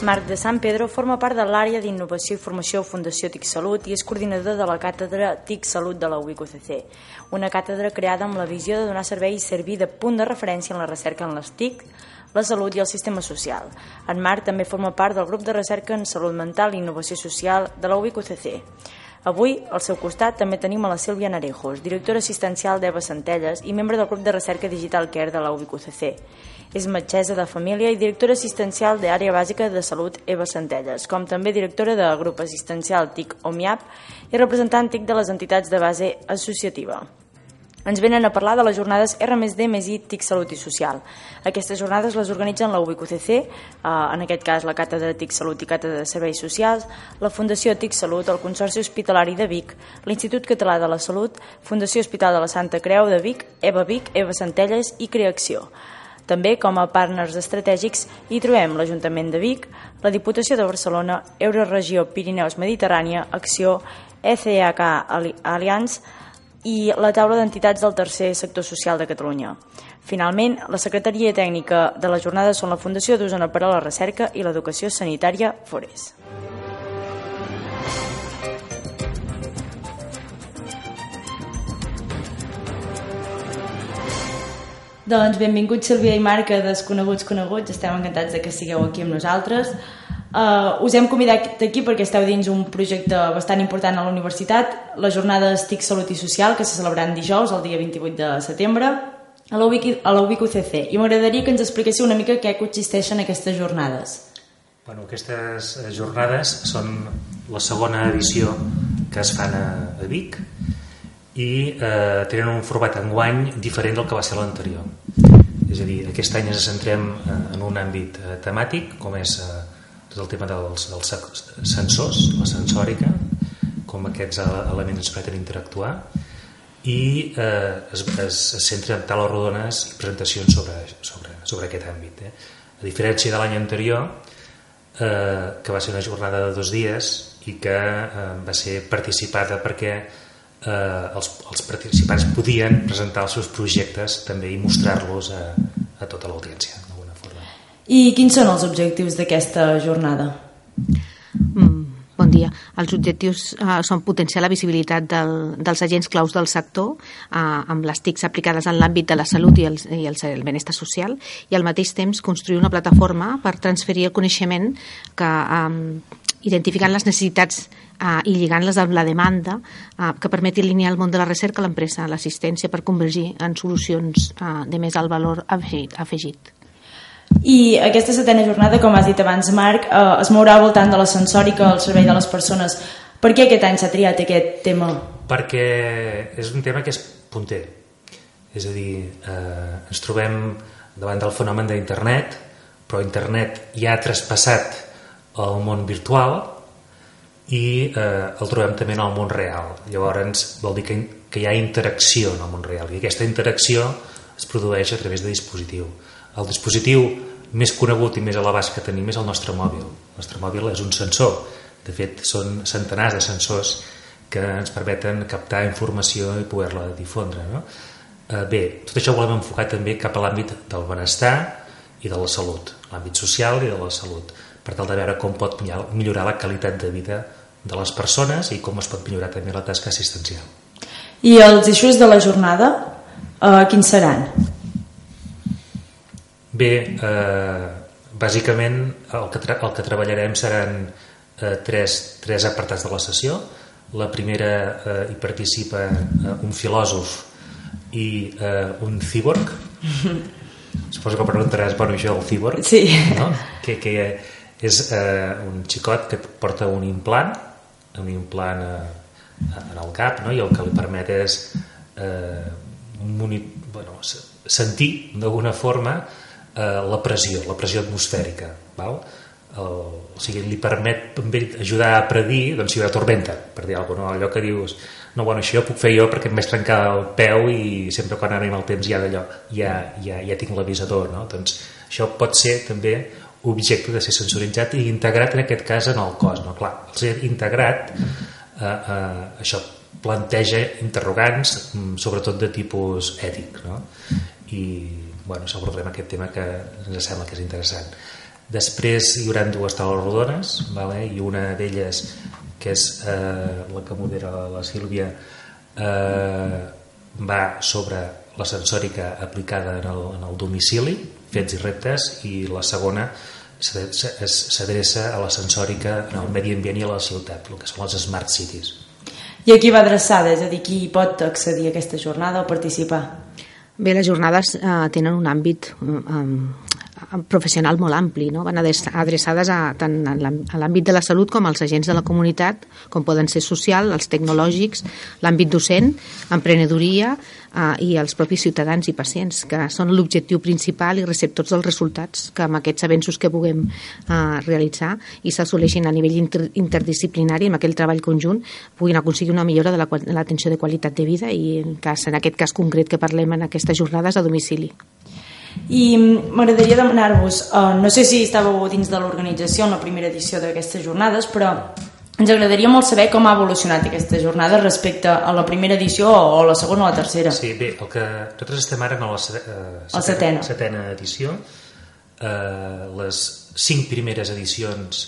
Marc de San Pedro forma part de l'àrea d'innovació i formació Fundació TIC Salut i és coordinador de la càtedra TIC Salut de la UIC-UCC, una càtedra creada amb la visió de donar servei i servir de punt de referència en la recerca en les TIC, la salut i el sistema social. En Marc també forma part del grup de recerca en salut mental i innovació social de la UIC-UCC. Avui, al seu costat, també tenim a la Sílvia Narejos, directora assistencial d'EVA Centelles i membre del grup de recerca digital CARE de la UBIC-UCC. És metgessa de família i directora assistencial d'Àrea Bàsica de Salut EVA Centelles, com també directora de grup assistencial TIC OMIAP i representant TIC de les entitats de base associativa ens venen a parlar de les jornades R+D més I TIC Salut i Social. Aquestes jornades les organitzen la UBQCC, eh, en aquest cas la Càtedra TIC Salut i Càtedra de Serveis Socials, la Fundació TIC Salut, el Consorci Hospitalari de Vic, l'Institut Català de la Salut, Fundació Hospital de la Santa Creu de Vic, EVA Vic, EVA Centelles i Creacció. També, com a partners estratègics, hi trobem l'Ajuntament de Vic, la Diputació de Barcelona, Euroregió Pirineus Mediterrània, Acció, ECHK Allianz, i la taula d'entitats del tercer sector social de Catalunya. Finalment, la Secretaria Tècnica de la jornada són la Fundació d'Osona per a la Recerca i l'Educació Sanitària Forés. Doncs benvinguts Sílvia i Marc a Desconeguts Coneguts. Estem encantats de que sigueu aquí amb nosaltres. Uh, us hem convidat aquí perquè esteu dins un projecte bastant important a la universitat, la jornada Estic Salut i Social, que se celebraran dijous, el dia 28 de setembre, a la UBIC UCC. I m'agradaria que ens expliquéssiu una mica què consisteixen aquestes jornades. Bueno, aquestes eh, jornades són la segona edició que es fan a, a Vic i eh, tenen un format enguany diferent del que va ser l'anterior. És a dir, aquest any ens centrem eh, en un àmbit eh, temàtic, com és eh, tot el tema dels, dels sensors, la sensòrica, com aquests elements ens permeten interactuar i eh, es, es, es centra en tales rodones i presentacions sobre, sobre, sobre aquest àmbit. Eh? A diferència de l'any anterior, eh, que va ser una jornada de dos dies i que eh, va ser participada perquè eh, els, els participants podien presentar els seus projectes també i mostrar-los a, a tota l'audiència. I quins són els objectius d'aquesta jornada? Mm, bon dia. Els objectius uh, són potenciar la visibilitat del, dels agents claus del sector uh, amb les TICs aplicades en l'àmbit de la salut i el, i el, el benestar social i al mateix temps construir una plataforma per transferir el coneixement que um, identificant les necessitats uh, i lligant-les amb la demanda uh, que permeti alinear el món de la recerca, l'empresa, l'assistència per convergir en solucions uh, de més alt valor afegit. afegit. I aquesta setena jornada, com has dit abans, Marc, eh, es mourà al voltant de la sensòrica al servei de les persones. Per què aquest any s'ha triat aquest tema? Perquè és un tema que és punter. És a dir, eh, ens trobem davant del fenomen d'internet, però internet ja ha traspassat el món virtual i eh, el trobem també en el món real. Llavors vol dir que, que hi ha interacció en el món real i aquesta interacció es produeix a través de dispositiu el dispositiu més conegut i més a l'abast que tenim és el nostre mòbil. El nostre mòbil és un sensor. De fet, són centenars de sensors que ens permeten captar informació i poder-la difondre. No? Eh, bé, tot això ho volem enfocar també cap a l'àmbit del benestar i de la salut, l'àmbit social i de la salut, per tal de veure com pot millorar la qualitat de vida de les persones i com es pot millorar també la tasca assistencial. I els eixos de la jornada, eh, quins seran? Bé, eh, bàsicament el que, el que treballarem seran eh, tres, tres apartats de la sessió. La primera eh, hi participa eh, un filòsof i eh, un cíborg. Suposo que preguntaràs, bueno, això el cíborg, sí. no? que, que és eh, un xicot que porta un implant, un implant eh, en el cap, no? i el que li permet és eh, moni, bueno, sentir d'alguna forma eh, la pressió, la pressió atmosfèrica. Val? El, o sigui, li permet també ajudar a predir doncs, si hi ha tormenta, per dir alguna cosa, no? allò que dius no, bueno, això ho puc fer jo perquè em vaig trencar el peu i sempre quan anem al temps ja d'allò ja, ja, ja tinc l'avisador no? doncs això pot ser també objecte de ser sensoritzat i integrat en aquest cas en el cos no? clar, el ser integrat eh, eh, això planteja interrogants mm, sobretot de tipus ètic no? i bueno, s'abordarem aquest tema que ens sembla que és interessant. Després hi haurà dues taules rodones, vale? i una d'elles, que és eh, la que modera la Sílvia, eh, va sobre la sensòrica aplicada en el, en el domicili, fets i reptes, i la segona s'adreça a la sensòrica en el medi ambient i a la ciutat, el que són les smart cities. I aquí va adreçada, és a dir, qui pot accedir a aquesta jornada o participar? Bé, les jornades eh, tenen un àmbit eh, professional molt ampli, no? van adreçades a, tant a l'àmbit de la salut com als agents de la comunitat, com poden ser social, els tecnològics, l'àmbit docent, emprenedoria, eh, i els propis ciutadans i pacients, que són l'objectiu principal i receptors dels resultats que amb aquests avenços que puguem eh, realitzar i s'assoleixin a nivell inter interdisciplinari amb aquell treball conjunt puguin aconseguir una millora de l'atenció la, de qualitat de vida i en, cas, en aquest cas concret que parlem en aquestes jornades a domicili. I m'agradaria demanar-vos, uh, no sé si estàveu dins de l'organització en la primera edició d'aquestes jornades, però ens agradaria molt saber com ha evolucionat aquesta jornada respecte a la primera edició o a la segona o la tercera. Sí, bé, el que nosaltres estem ara en la, eh, setena, setena. setena edició. Eh, les cinc primeres edicions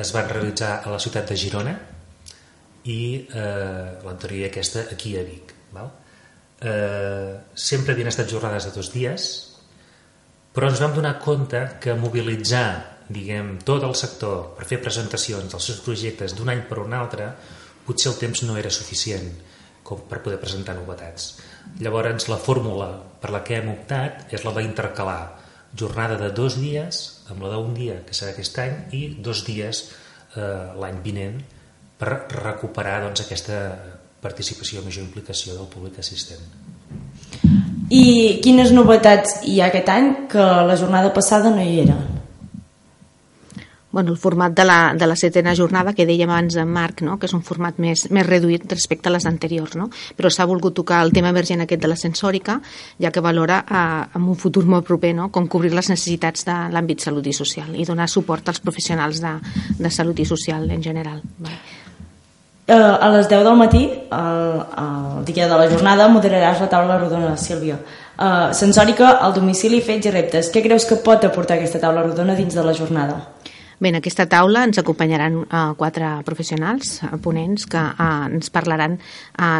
es van realitzar a la ciutat de Girona i eh, l'anterior aquesta aquí a Vic. Val? Eh, sempre havien estat jornades de dos dies, però ens vam donar compte que mobilitzar diguem, tot el sector per fer presentacions dels seus projectes d'un any per un altre, potser el temps no era suficient com per poder presentar novetats. Llavors, la fórmula per la que hem optat és la d'intercalar jornada de dos dies amb la d'un dia, que serà aquest any, i dos dies eh, l'any vinent per recuperar doncs, aquesta participació, major implicació del públic assistent. I quines novetats hi ha aquest any que la jornada passada no hi eren? bueno, el format de la, de la setena jornada que dèiem abans en Marc, no? que és un format més, més reduït respecte a les anteriors, no? però s'ha volgut tocar el tema emergent aquest de la sensòrica, ja que valora eh, en un futur molt proper no? com cobrir les necessitats de l'àmbit salut i social i donar suport als professionals de, de salut i social en general. Vale. Uh, a les 10 del matí, el, el dia de la jornada, moderaràs la taula rodona, Sílvia. Uh, sensòrica, al domicili, fets i reptes. Què creus que pot aportar aquesta taula rodona dins de la jornada? Bé, en aquesta taula ens acompanyaran uh, quatre professionals, uh, ponents, que uh, ens parlaran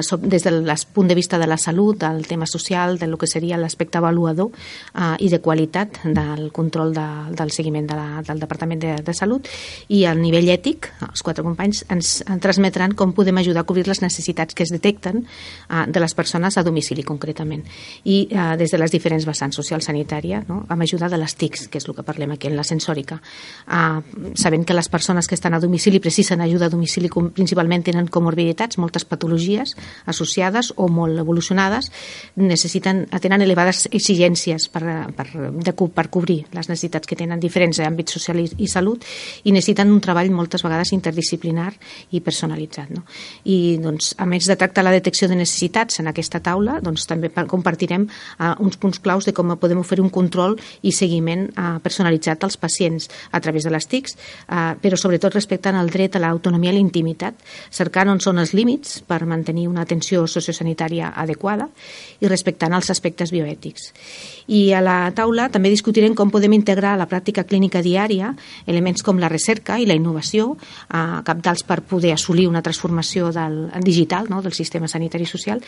sobre, des del punt de vista de la salut, del tema social, de lo que seria l'aspecte avaluador uh, i de qualitat del control de, del seguiment de la, del Departament de, de Salut i al nivell ètic, els quatre companys ens, ens transmetran com podem ajudar a cobrir les necessitats que es detecten uh, de les persones a domicili concretament i uh, des de les diferents vessants social sanitària, no? amb ajuda de les TICs, que és el que parlem aquí en la sensòrica. Uh, sabent que les persones que estan a domicili precisen ajuda a domicili principalment tenen comorbiditats, moltes patologies associades o molt evolucionades, necessiten, tenen elevades exigències per, per, de, per cobrir les necessitats que tenen diferents àmbits social i, i salut i necessiten un treball moltes vegades interdisciplinar i personalitzat. No? I doncs, a més de tractar la detecció de necessitats en aquesta taula, doncs, també compartirem uh, uns punts claus de com podem oferir un control i seguiment uh, personalitzat als pacients a través de les TIC públics, eh, però sobretot respectant el dret a l'autonomia i la intimitat, cercant on són els límits per mantenir una atenció sociosanitària adequada i respectant els aspectes bioètics. I a la taula també discutirem com podem integrar a la pràctica clínica diària elements com la recerca i la innovació, eh, capdals per poder assolir una transformació del, digital no, del sistema sanitari i social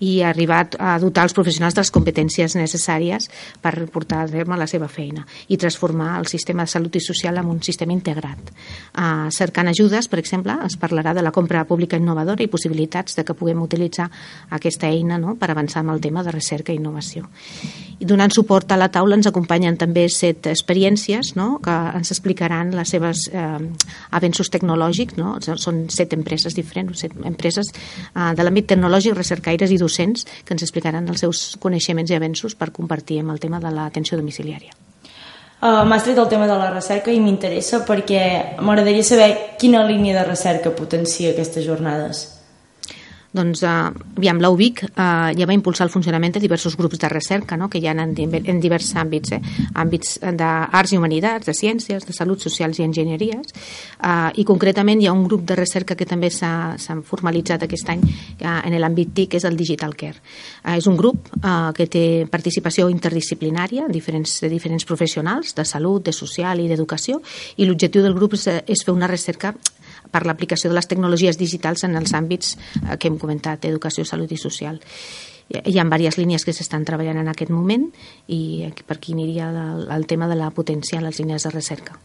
i arribar a dotar els professionals de les competències necessàries per portar a terme la seva feina i transformar el sistema de salut i social en un sistema sistema integrat. Uh, cercant ajudes, per exemple, es parlarà de la compra pública innovadora i possibilitats de que puguem utilitzar aquesta eina no?, per avançar amb el tema de recerca i innovació. I donant suport a la taula ens acompanyen també set experiències no?, que ens explicaran les seves eh, avenços tecnològics, no? són set empreses diferents, set empreses eh, de l'àmbit tecnològic, recercaires i docents que ens explicaran els seus coneixements i avenços per compartir amb el tema de l'atenció domiciliària. Uh, M'has tret el tema de la recerca i m'interessa perquè m'agradaria saber quina línia de recerca potencia aquestes jornades. Doncs, eh, aviam, la UBIC eh, ja va impulsar el funcionament de diversos grups de recerca no? que hi ha en, en diversos àmbits, eh? àmbits d'arts i humanitats, de ciències, de salut socials i enginyeries, eh, i concretament hi ha un grup de recerca que també s'ha formalitzat aquest any eh, en l'àmbit TIC, és el Digital Care. Eh, és un grup eh, que té participació interdisciplinària diferents, de diferents professionals, de salut, de social i d'educació, i l'objectiu del grup és, és fer una recerca per l'aplicació de les tecnologies digitals en els àmbits eh, que hem comentat, educació, salut i social. Hi ha diverses línies que s'estan treballant en aquest moment i per aquí aniria el, el tema de la potència en les línies de recerca.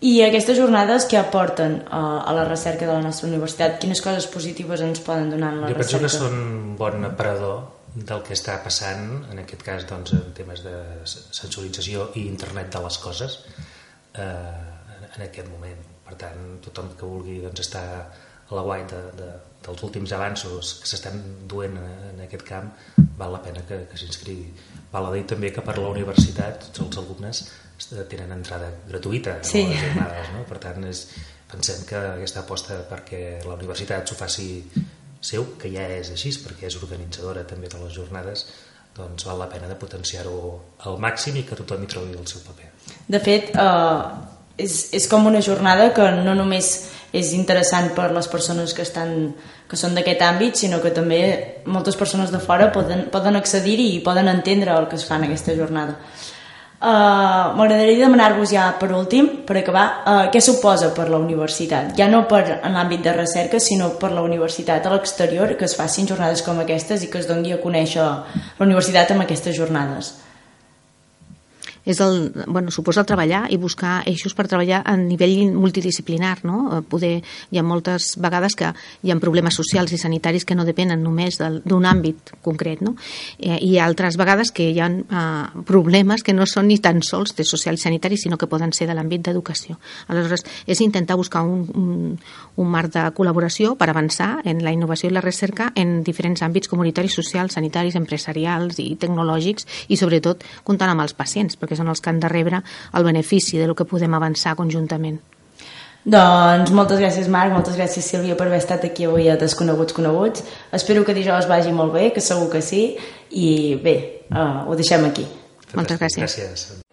I aquestes jornades que aporten a, a la recerca de la nostra universitat? Quines coses positives ens poden donar en la jo recerca? Jo penso que són un bon aparador del que està passant, en aquest cas doncs, en temes de sensorització i internet de les coses eh, en aquest moment per tant, tothom que vulgui doncs, estar a la guai de, de, dels últims avanços que s'estan duent en aquest camp, val la pena que, que s'inscrigui. Val a dir també que per la universitat tots els alumnes tenen entrada gratuïta sí. a les jornades, no? per tant és, pensem que aquesta aposta perquè la universitat s'ho faci seu, que ja és així, perquè és organitzadora també de les jornades, doncs val la pena de potenciar-ho al màxim i que tothom hi trobi el seu paper. De fet, eh, és, és com una jornada que no només és interessant per les persones que estan que són d'aquest àmbit, sinó que també moltes persones de fora poden, poden accedir-hi i poden entendre el que es fa en aquesta jornada. Uh, M'agradaria demanar-vos ja per últim, per acabar, uh, què suposa per la universitat? Ja no per en l'àmbit de recerca, sinó per la universitat a l'exterior, que es facin jornades com aquestes i que es doni a conèixer la universitat amb aquestes jornades és el, bueno, suposa el treballar i buscar eixos per treballar a nivell multidisciplinar, no? Eh, poder, hi ha moltes vegades que hi ha problemes socials i sanitaris que no depenen només d'un àmbit concret, no? Eh, I altres vegades que hi ha uh, problemes que no són ni tan sols de social i sanitari, sinó que poden ser de l'àmbit d'educació. Aleshores, és intentar buscar un, un, un marc de col·laboració per avançar en la innovació i la recerca en diferents àmbits comunitaris, socials, sanitaris, empresarials i tecnològics i sobretot comptant amb els pacients, perquè són els que han de rebre el benefici de lo que podem avançar conjuntament. Doncs moltes gràcies Marc, moltes gràcies Sílvia per haver estat aquí avui a Desconeguts Coneguts. Espero que dijous vagi molt bé, que segur que sí, i bé, uh, ho deixem aquí. Moltes gràcies. gràcies.